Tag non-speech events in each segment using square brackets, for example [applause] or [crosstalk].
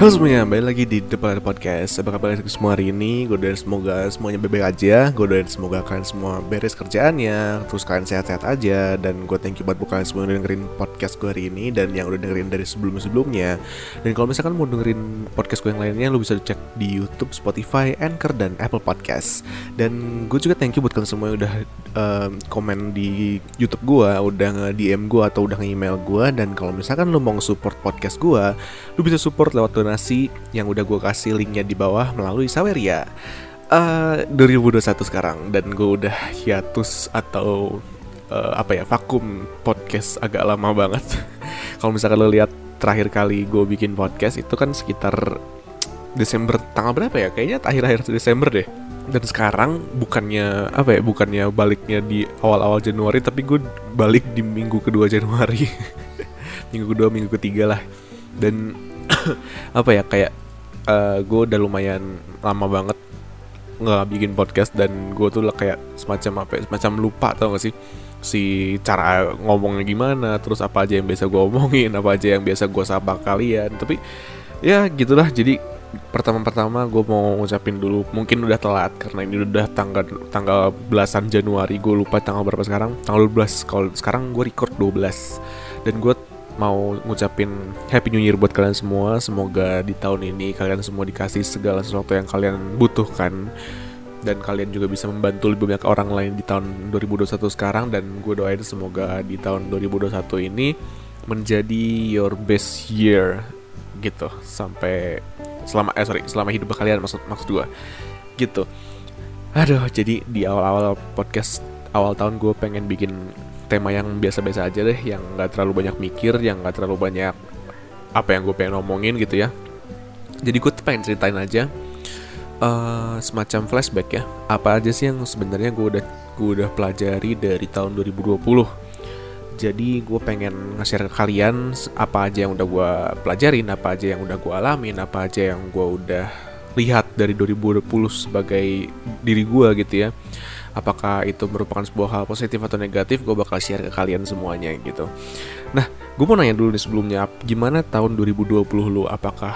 Halo semuanya, balik lagi di Depan Layar Podcast. Apa kabar semua hari ini? Gue doain semoga semuanya baik-baik aja. Gue doain semoga kalian semua beres kerjaannya Terus kalian sehat-sehat aja. Dan gue thank you buat kalian semua yang udah dengerin podcast gue hari ini Dan yang udah dengerin dari sebelum-sebelumnya. Dan kalau misalkan mau dengerin podcast gue yang lainnya Lu bisa cek di Youtube, Spotify, Anchor, dan Apple Podcast. Dan gue juga thank you buat kalian semua yang udah um, komen di YouTube gue Udah nge-DM gue atau udah nge-email gue Dan kalau misalkan lu mau support podcast gue Lu bisa support lewat donasi yang udah gue kasih linknya di bawah melalui Saweria. Uh, 2021 sekarang dan gue udah hiatus atau uh, apa ya vakum podcast agak lama banget. [laughs] Kalau misalkan lo lihat terakhir kali gue bikin podcast itu kan sekitar Desember tanggal berapa ya? Kayaknya akhir-akhir Desember deh. Dan sekarang bukannya apa ya bukannya baliknya di awal-awal Januari tapi gue balik di minggu kedua Januari. [laughs] Minggu kedua minggu ketiga lah. Dan [laughs] apa ya kayak uh, gue udah lumayan lama banget nggak bikin podcast dan gue tuh lah kayak semacam apa ya, semacam lupa tau gak sih? Si cara ngomongnya gimana terus apa aja yang biasa gue omongin apa aja yang biasa gue sapa kalian. Tapi ya gitulah. Jadi pertama-pertama gue mau ngucapin dulu mungkin udah telat karena ini udah tanggal tanggal belasan Januari gue lupa tanggal berapa sekarang. Tanggal 12 kalau sekarang gue record 12 dan gue mau ngucapin Happy New Year buat kalian semua. Semoga di tahun ini kalian semua dikasih segala sesuatu yang kalian butuhkan. Dan kalian juga bisa membantu lebih banyak orang lain di tahun 2021 sekarang. Dan gue doain semoga di tahun 2021 ini menjadi your best year gitu. Sampai selama eh sorry selama hidup kalian maksud maksud gue gitu. Aduh jadi di awal-awal podcast awal tahun gue pengen bikin tema yang biasa-biasa aja deh yang nggak terlalu banyak mikir yang nggak terlalu banyak apa yang gue pengen ngomongin gitu ya. Jadi gue pengen ceritain aja uh, semacam flashback ya. Apa aja sih yang sebenarnya gue udah gue udah pelajari dari tahun 2020 jadi gue pengen nge-share ke kalian apa aja yang udah gue pelajarin apa aja yang udah gue alamin apa aja yang gue udah lihat dari 2020 sebagai diri gue gitu ya apakah itu merupakan sebuah hal positif atau negatif gue bakal share ke kalian semuanya gitu. Nah gue mau nanya dulu nih sebelumnya gimana tahun 2020 lu? Apakah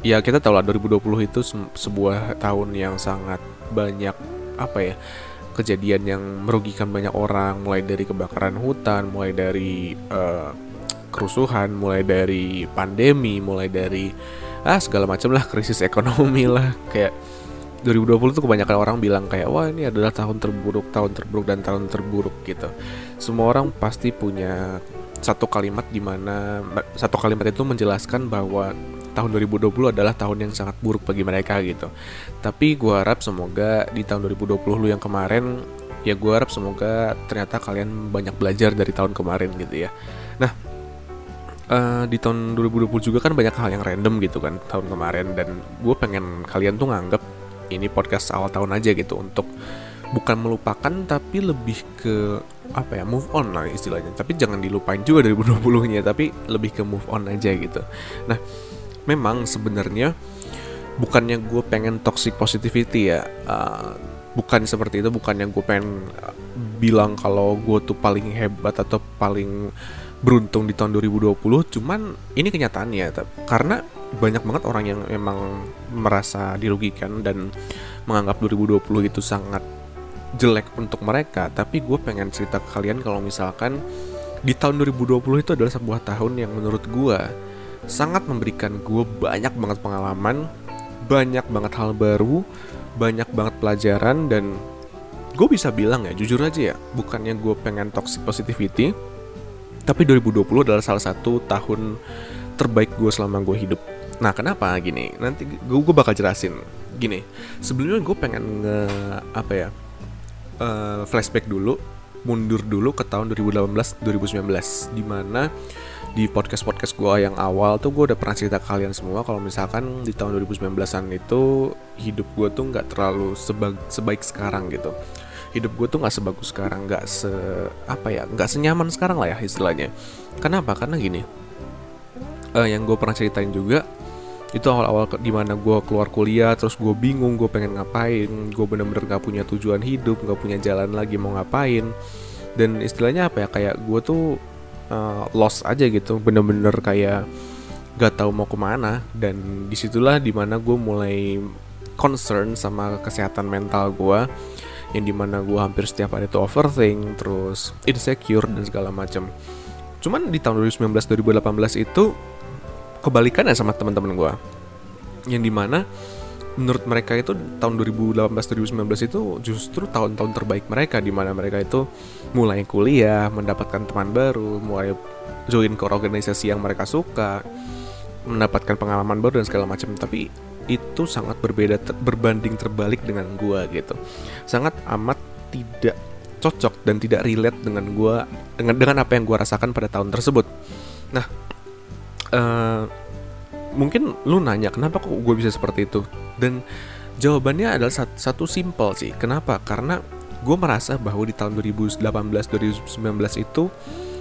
ya kita tahu lah 2020 itu sebuah tahun yang sangat banyak apa ya kejadian yang merugikan banyak orang mulai dari kebakaran hutan mulai dari uh, kerusuhan mulai dari pandemi mulai dari ah segala macam lah krisis ekonomi lah kayak 2020 tuh kebanyakan orang bilang kayak wah ini adalah tahun terburuk, tahun terburuk dan tahun terburuk gitu. Semua orang pasti punya satu kalimat di mana satu kalimat itu menjelaskan bahwa tahun 2020 adalah tahun yang sangat buruk bagi mereka gitu. Tapi gue harap semoga di tahun 2020 lu yang kemarin ya gue harap semoga ternyata kalian banyak belajar dari tahun kemarin gitu ya. Nah, uh, di tahun 2020 juga kan banyak hal yang random gitu kan tahun kemarin dan gue pengen kalian tuh nganggap ini podcast awal tahun aja gitu untuk bukan melupakan tapi lebih ke apa ya move on lah istilahnya. Tapi jangan dilupain juga dari 2020 nya tapi lebih ke move on aja gitu. Nah memang sebenarnya bukannya gue pengen toxic positivity ya uh, bukan seperti itu bukannya gue pengen uh, bilang kalau gue tuh paling hebat atau paling beruntung di tahun 2020 cuman ini kenyataannya karena banyak banget orang yang memang merasa dirugikan dan menganggap 2020 itu sangat jelek untuk mereka. Tapi gue pengen cerita ke kalian kalau misalkan di tahun 2020 itu adalah sebuah tahun yang menurut gue sangat memberikan gue banyak banget pengalaman banyak banget hal baru banyak banget pelajaran dan gue bisa bilang ya jujur aja ya bukannya gue pengen toxic positivity tapi 2020 adalah salah satu tahun terbaik gue selama gue hidup Nah kenapa gini? Nanti gue bakal jelasin. Gini, sebelumnya gue pengen nge apa ya uh, flashback dulu, mundur dulu ke tahun 2018-2019, di mana di podcast podcast gue yang awal tuh gue udah pernah cerita ke kalian semua kalau misalkan di tahun 2019an itu hidup gue tuh nggak terlalu seba sebaik sekarang gitu hidup gue tuh nggak sebagus sekarang nggak se apa ya nggak senyaman sekarang lah ya istilahnya kenapa karena gini uh, yang gue pernah ceritain juga itu awal-awal di mana gue keluar kuliah terus gue bingung gue pengen ngapain. Gue bener-bener gak punya tujuan hidup gak punya jalan lagi mau ngapain. Dan istilahnya apa ya kayak gue tuh uh, lost aja gitu. Bener-bener kayak gak tahu mau ke mana. Dan di situlah di mana gue mulai concern sama kesehatan mental gue yang di mana gue hampir setiap hari itu overthink terus insecure dan segala macam cuman di tahun 2019 2018 itu kebalikannya sama teman-teman gue yang di mana menurut mereka itu tahun 2018-2019 itu justru tahun-tahun terbaik mereka di mana mereka itu mulai kuliah, mendapatkan teman baru, mulai join ke organisasi yang mereka suka, mendapatkan pengalaman baru dan segala macam. Tapi itu sangat berbeda ter berbanding terbalik dengan gue gitu. Sangat amat tidak cocok dan tidak relate dengan gue dengan dengan apa yang gue rasakan pada tahun tersebut. Nah, uh, mungkin lu nanya kenapa kok gue bisa seperti itu? Dan jawabannya adalah satu, satu simple sih. Kenapa? Karena gue merasa bahwa di tahun 2018 2019 itu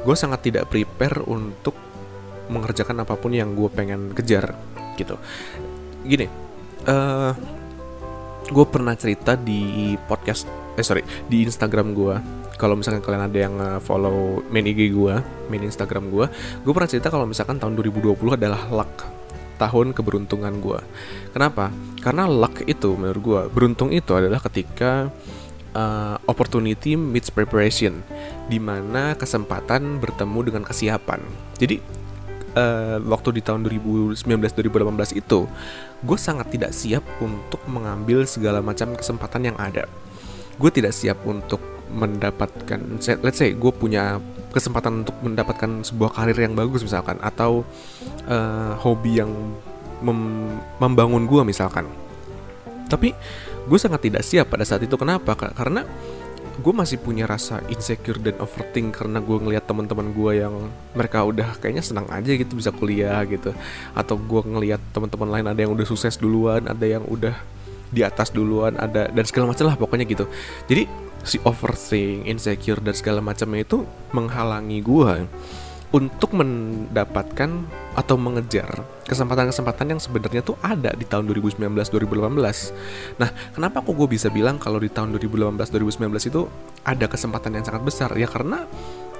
gue sangat tidak prepare untuk mengerjakan apa pun yang gue pengen kejar gitu. Gini uh, eh, gue pernah cerita di podcast eh sorry di Instagram gue kalau misalkan kalian ada yang follow main IG gue main Instagram gue gue pernah cerita kalau misalkan tahun 2020 adalah luck tahun keberuntungan gue kenapa? Karena luck itu menurut gue beruntung itu adalah ketika uh, opportunity meets preparation di mana kesempatan bertemu dengan kesiapan. Jadi uh, waktu di tahun 2019-2018 itu gue sangat tidak siap untuk mengambil segala macam kesempatan yang ada. Gue tidak siap untuk mendapatkan let's say gue punya kesempatan untuk mendapatkan sebuah karir yang bagus misalkan atau uh, hobi yang mem membangun gue misalkan. Tapi gue sangat tidak siap pada saat itu. Kenapa? Karena gue masih punya rasa insecure dan overthink karena gue ngelihat teman-teman gue yang mereka udah kayaknya senang aja gitu bisa kuliah gitu. Atau gue ngelihat teman-teman lain ada yang udah sukses duluan ada yang udah di atas duluan ada dan segala macam lah pokoknya gitu. Jadi si overthink, insecure dan segala macamnya itu menghalangi gue untuk mendapatkan atau mengejar kesempatan-kesempatan yang sebenarnya tuh ada di tahun 2019-2018. Nah, kenapa kok gue bisa bilang kalau di tahun 2018-2019 itu ada kesempatan yang sangat besar? Ya karena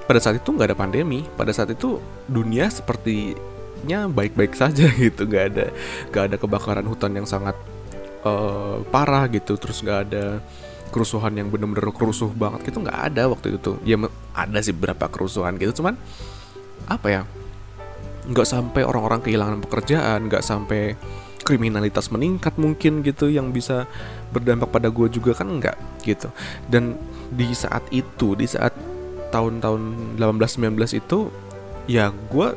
pada saat itu nggak ada pandemi, pada saat itu dunia sepertinya baik-baik saja [laughs] gitu, nggak ada nggak ada kebakaran hutan yang sangat uh, parah gitu, terus nggak ada kerusuhan yang bener-bener kerusuh banget gitu nggak ada waktu itu tuh. Ya ada sih beberapa kerusuhan gitu cuman apa ya nggak sampai orang-orang kehilangan pekerjaan nggak sampai kriminalitas meningkat mungkin gitu yang bisa berdampak pada gue juga kan enggak gitu. Dan di saat itu di saat tahun-tahun 18-19 itu ya gue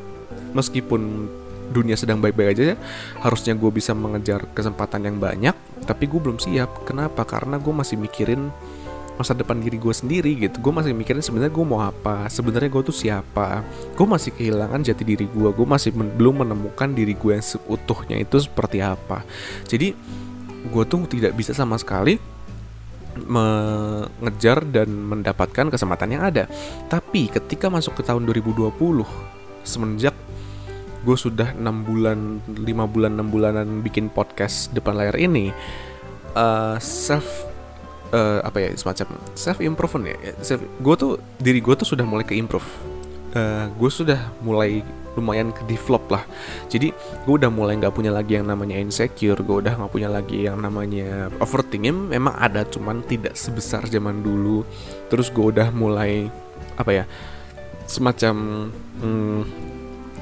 meskipun dunia sedang baik-baik aja ya, harusnya gue bisa mengejar kesempatan yang banyak tapi gue belum siap. Kenapa? Karena gue masih mikirin masa depan diri gue sendiri gitu. Gue masih mikirin sebenarnya gue mau apa sebenarnya gue tuh siapa. Gue masih kehilangan jati diri gue gue masih men belum menemukan diri gue yang seutuhnya itu seperti apa. Jadi gue tuh tidak bisa sama sekali mengejar dan mendapatkan kesempatan yang ada. Tapi ketika masuk ke tahun 2020 semenjak gue sudah enam bulan lima bulan enam bulanan bikin podcast depan layar ini. Uh, self uh, apa ya semacam self improvement ya. Self, gue tuh diri gue tuh sudah mulai ke improve uh, gue sudah mulai lumayan ke develop lah. Jadi gue udah mulai nggak punya lagi yang namanya insecure gue udah nggak punya lagi yang namanya overthinking. Memang ada cuman tidak sebesar zaman dulu. Terus gue udah mulai apa ya semacam hmm,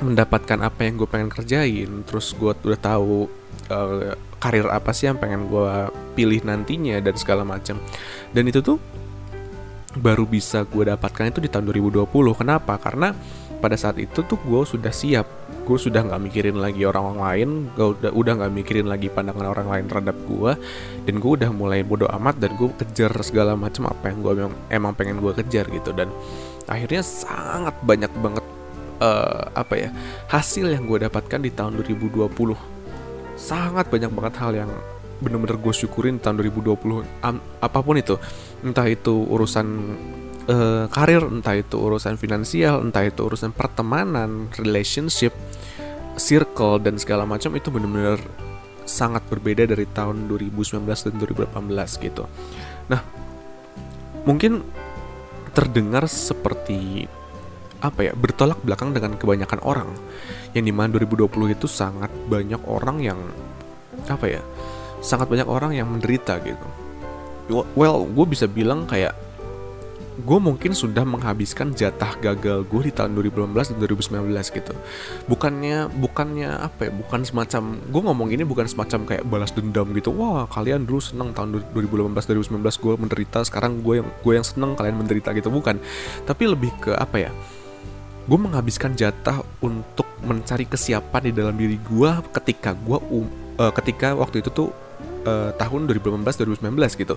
mendapatkan apa yang gue pengen kerjain terus gue udah tahu uh, karir apa sih yang pengen gue pilih nantinya dan segala macam dan itu tuh baru bisa gue dapatkan itu di tahun 2020 kenapa? Karena pada saat itu tuh gue sudah siap. Gue sudah nggak mikirin lagi orang, lain gue udah udah nggak mikirin lagi pandangan orang lain terhadap gue dan gue udah mulai bodoh amat dan gue kejar segala macam apa yang gue emang pengen gue kejar gitu. Dan akhirnya sangat banyak banget uh, apa ya hasil yang gue dapatkan di tahun 2020 sangat banyak banget hal yang bener-bener gue syukurin tahun 2020 um, apa pun itu entah itu urusan uh, karir entah itu urusan finansial entah itu urusan pertemanan relationship circle dan segala macam itu bener-bener sangat berbeda dari tahun 2019 dan 2018 gitu. Nah, mungkin terdengar seperti apa ya bertolak belakang dengan kebanyakan orang. Yang di mana 2020 itu sangat banyak orang yang apa ya sangat banyak orang yang menderita gitu. Well gue bisa bilang kayak gue mungkin sudah menghabiskan jatah gagal gue di tahun 2018 dan 2019 gitu. Bukannya bukannya apa ya bukan semacam gue ngomong ini bukan semacam kayak balas dendam gitu. Wah kalian dulu seneng tahun 2018 2019 gue menderita sekarang gue yang gue yang seneng kalian menderita gitu. Bukan. Tapi lebih ke apa ya gue menghabiskan jatah untuk mencari kesiapan di dalam diri gue ketika gue um, uh, ketika waktu itu tuh uh, tahun 2018-2019 gitu.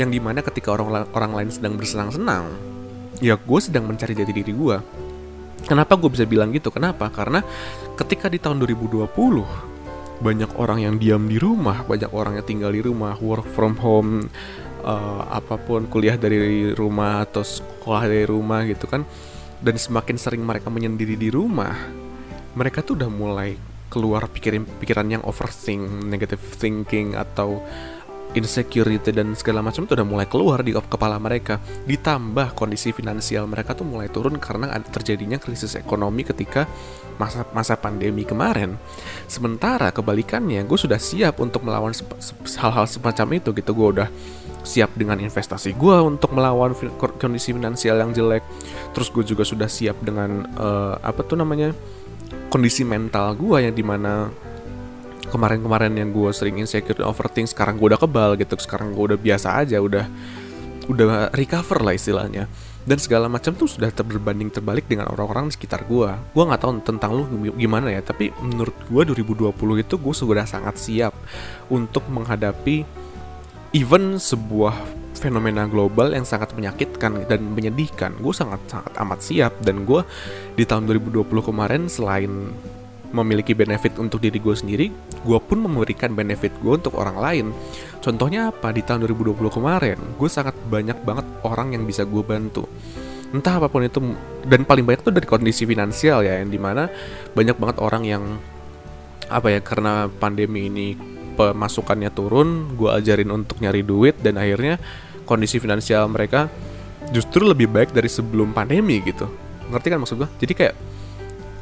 Yang di mana ketika orang orang lain sedang bersenang-senang ya gue sedang mencari jati diri gue kenapa gue bisa bilang gitu? Kenapa? Karena ketika di tahun 2020 banyak orang yang diam di rumah banyak orang yang tinggal di rumah work from home uh, apa pun kuliah dari rumah atau sekolah dari rumah gitu kan dan semakin sering mereka menyendiri di rumah mereka tuh udah mulai keluar pikiran-pikiran yang overthink, negative thinking atau insecurity dan segala macam itu udah mulai keluar di kepala mereka. Ditambah kondisi finansial mereka tuh mulai turun karena terjadinya krisis ekonomi ketika masa masa pandemi kemarin. Sementara kebalikannya, gue sudah siap untuk melawan hal-hal semacam itu gitu. Gue udah siap dengan investasi gue untuk melawan kondisi finansial yang jelek. Terus gue juga sudah siap dengan uh, apa tuh namanya? kondisi mental gue yang di mana kemarin-kemarin yang gue sering insecure overthink sekarang gue udah kebal gitu. Sekarang gue udah biasa aja udah udah recover lah istilahnya. Dan segala macam tuh sudah terbanding terbalik dengan orang-orang di sekitar gue gue nggak tahu tentang lu gimana ya tapi menurut gue 2020 itu gue sudah sangat siap untuk menghadapi even sebuah fenomena global yang sangat menyakitkan dan menyedihkan. Gue sangat sangat amat siap dan gue di tahun 2020 kemarin selain memiliki benefit untuk diri gue sendiri, gue pun memberikan benefit gue untuk orang lain. Contohnya apa? Di tahun 2020 kemarin, gue sangat banyak banget orang yang bisa gue bantu. Entah apa pun itu, dan paling banyak tuh dari kondisi finansial ya, yang di mana banyak banget orang yang apa ya karena pandemi ini pemasukannya turun, gue ajarin untuk nyari duit dan akhirnya kondisi finansial mereka justru lebih baik dari sebelum pandemi gitu ngerti kan maksud gue jadi kayak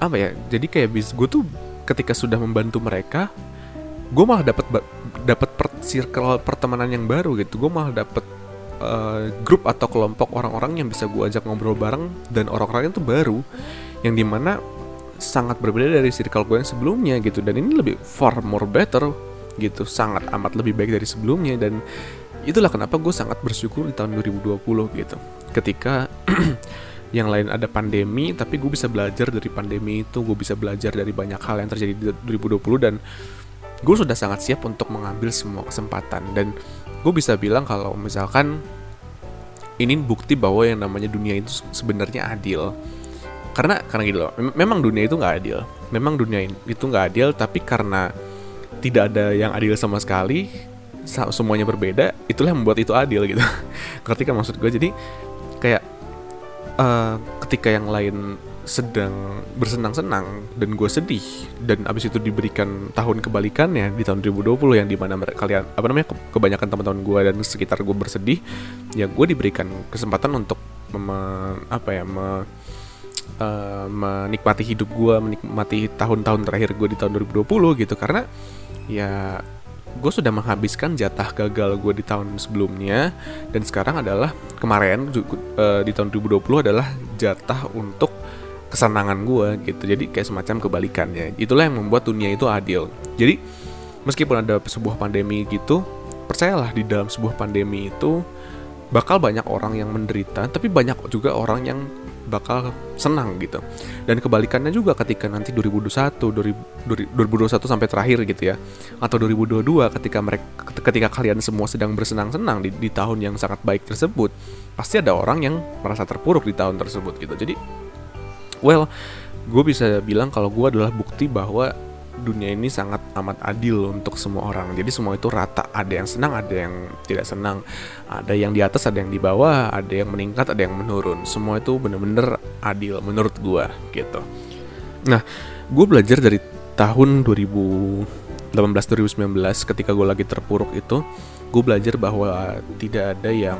apa ya jadi kayak bis gue tuh ketika sudah membantu mereka gue malah dapat dapat per circle pertemanan yang baru gitu. Gue malah dapat uh, grup atau kelompok orang-orang yang bisa gue ajak ngobrol bareng dan orang-orang itu baru yang di mana sangat berbeda dari circle gue yang sebelumnya gitu. Dan ini lebih far more better gitu sangat amat lebih baik dari sebelumnya. Dan itulah kenapa gue sangat bersyukur di tahun 2020 gitu. Ketika [clears throat] yang lain ada pandemi tapi gue bisa belajar dari pandemi itu. Gue bisa belajar dari banyak hal yang terjadi di 2020 dan gue sudah sangat siap untuk mengambil semua kesempatan. Dan gue bisa bilang kalau misalkan ini bukti bahwa yang namanya dunia itu sebenarnya adil. Karena karena gitu loh memang dunia itu nggak adil. Memang dunia itu nggak adil tapi karena tidak ada yang adil sama sekali semuanya berbeda itulah yang membuat itu adil gitu. [laughs] Ngerti kan maksud gue jadi kayak uh, ketika yang lain sedang bersenang-senang dan gue sedih dan abis itu diberikan tahun kebalikannya di tahun 2020 yang di mana mereka kalian apa namanya kebanyakan teman-teman gue dan sekitar gue bersedih ya gue diberikan kesempatan untuk mem, apa ya me, uh, menikmati hidup gue menikmati tahun-tahun terakhir gue di tahun 2020 gitu. Karena ya gue sudah menghabiskan jatah gagal gue di tahun sebelumnya dan sekarang adalah kemarin uh, di tahun 2020 adalah jatah untuk kesenangan gue gitu. Jadi kayak semacam kebalikannya itulah yang membuat dunia itu adil. Jadi meskipun ada sebuah pandemi gitu percayalah di dalam sebuah pandemi itu bakal banyak orang yang menderita tapi banyak juga orang yang bakal senang gitu. Dan kebalikannya juga ketika nanti 2021, 2021 sampai terakhir gitu ya, atau 2022 ketika mereka ketika kalian semua sedang bersenang-senang di, di tahun yang sangat baik tersebut, pasti ada orang yang merasa terpuruk di tahun tersebut gitu. Jadi, well, gue bisa bilang kalau gue adalah bukti bahwa dunia ini sangat amat adil untuk semua orang. Jadi semua itu rata. Ada yang senang, ada yang tidak senang. Ada yang di atas, ada yang di bawah, ada yang meningkat, ada yang menurun. Semua itu bener-bener adil menurut gue gitu. Nah, gue belajar dari tahun 2018-2019 ketika gue lagi terpuruk itu gue belajar bahwa tidak ada yang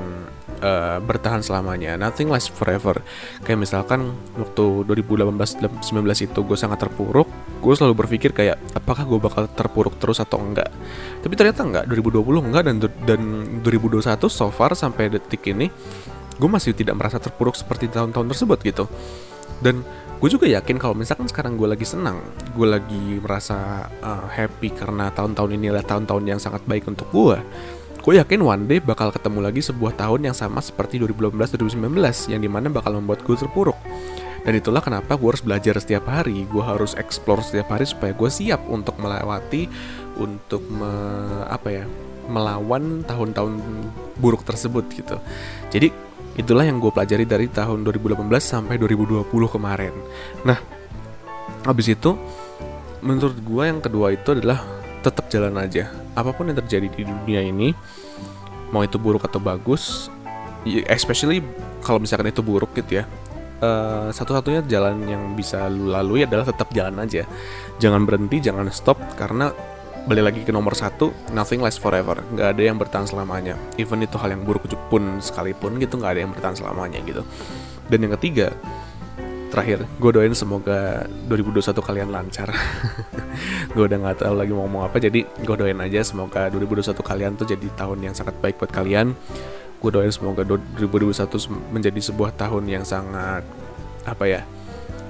uh, bertahan selamanya nothing lasts forever kayak misalkan waktu 2018-2019 itu gue sangat terpuruk gue selalu berpikir kayak apakah gue bakal terpuruk terus atau enggak? Tapi ternyata enggak. 2020 enggak dan dan 2021 so far sampai detik ini gue masih tidak merasa terpuruk seperti tahun-tahun tersebut gitu. Dan gue juga yakin kalau misalkan sekarang gue lagi senang gue lagi merasa uh, happy karena tahun-tahun ini adalah tahun-tahun yang sangat baik untuk gue gue yakin one day bakal ketemu lagi sebuah tahun yang sama seperti 2018-2019 yang di mana bakal membuat gue terpuruk dan itulah kenapa gue harus belajar setiap hari gue harus explore setiap hari supaya gue siap untuk melewati untuk me, apa ya melawan tahun-tahun buruk tersebut gitu jadi Itulah yang gue pelajari dari tahun 2018 sampai 2020 kemarin. Nah, habis itu menurut gue yang kedua itu adalah tetap jalan aja. Apa pun yang terjadi di dunia ini, mau itu buruk atau bagus, especially kalau misalkan itu buruk gitu ya. Uh, satu-satunya jalan yang bisa lu lalui adalah tetap jalan aja. Jangan berhenti, jangan stop karena balik lagi ke nomor satu nothing lasts forever. Nggak ada yang bertahan selamanya. Even itu hal yang buruk pun sekalipun gitu nggak ada yang bertahan selamanya gitu. Dan yang ketiga terakhir gue doain semoga 2021 kalian lancar. [laughs] Gue udah nggak tahu lagi mau ngomong apa jadi gue doain aja semoga 2021 kalian tuh jadi tahun yang sangat baik buat kalian gue doain semoga 2021 menjadi sebuah tahun yang sangat apa ya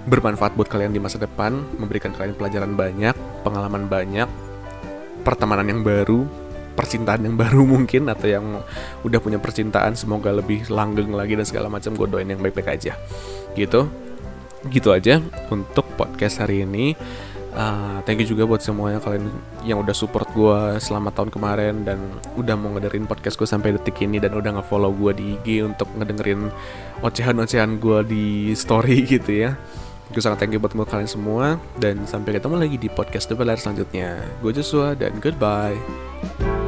bermanfaat buat kalian di masa depan memberikan kalian pelajaran banyak pengalaman banyak pertemanan yang baru, percintaan yang [laughs] baru mungkin atau yang udah punya percintaan semoga lebih langgeng lagi dan segala macam gue doain yang baik-baik aja. Gitu. Gitu aja untuk podcast hari ini. Uh, thank you juga buat semuanya kalian yang udah support gue selama tahun kemarin dan udah mau ngedengerin podcast gue sampai detik ini dan udah nge-follow gue di IG untuk ngedengerin ocehan-ocehan gue di story [laughs] gitu ya. Gue sangat thank you buat kalian semua dan sampai ketemu lagi di podcast The Layar selanjutnya. Gue Joshua dan goodbye.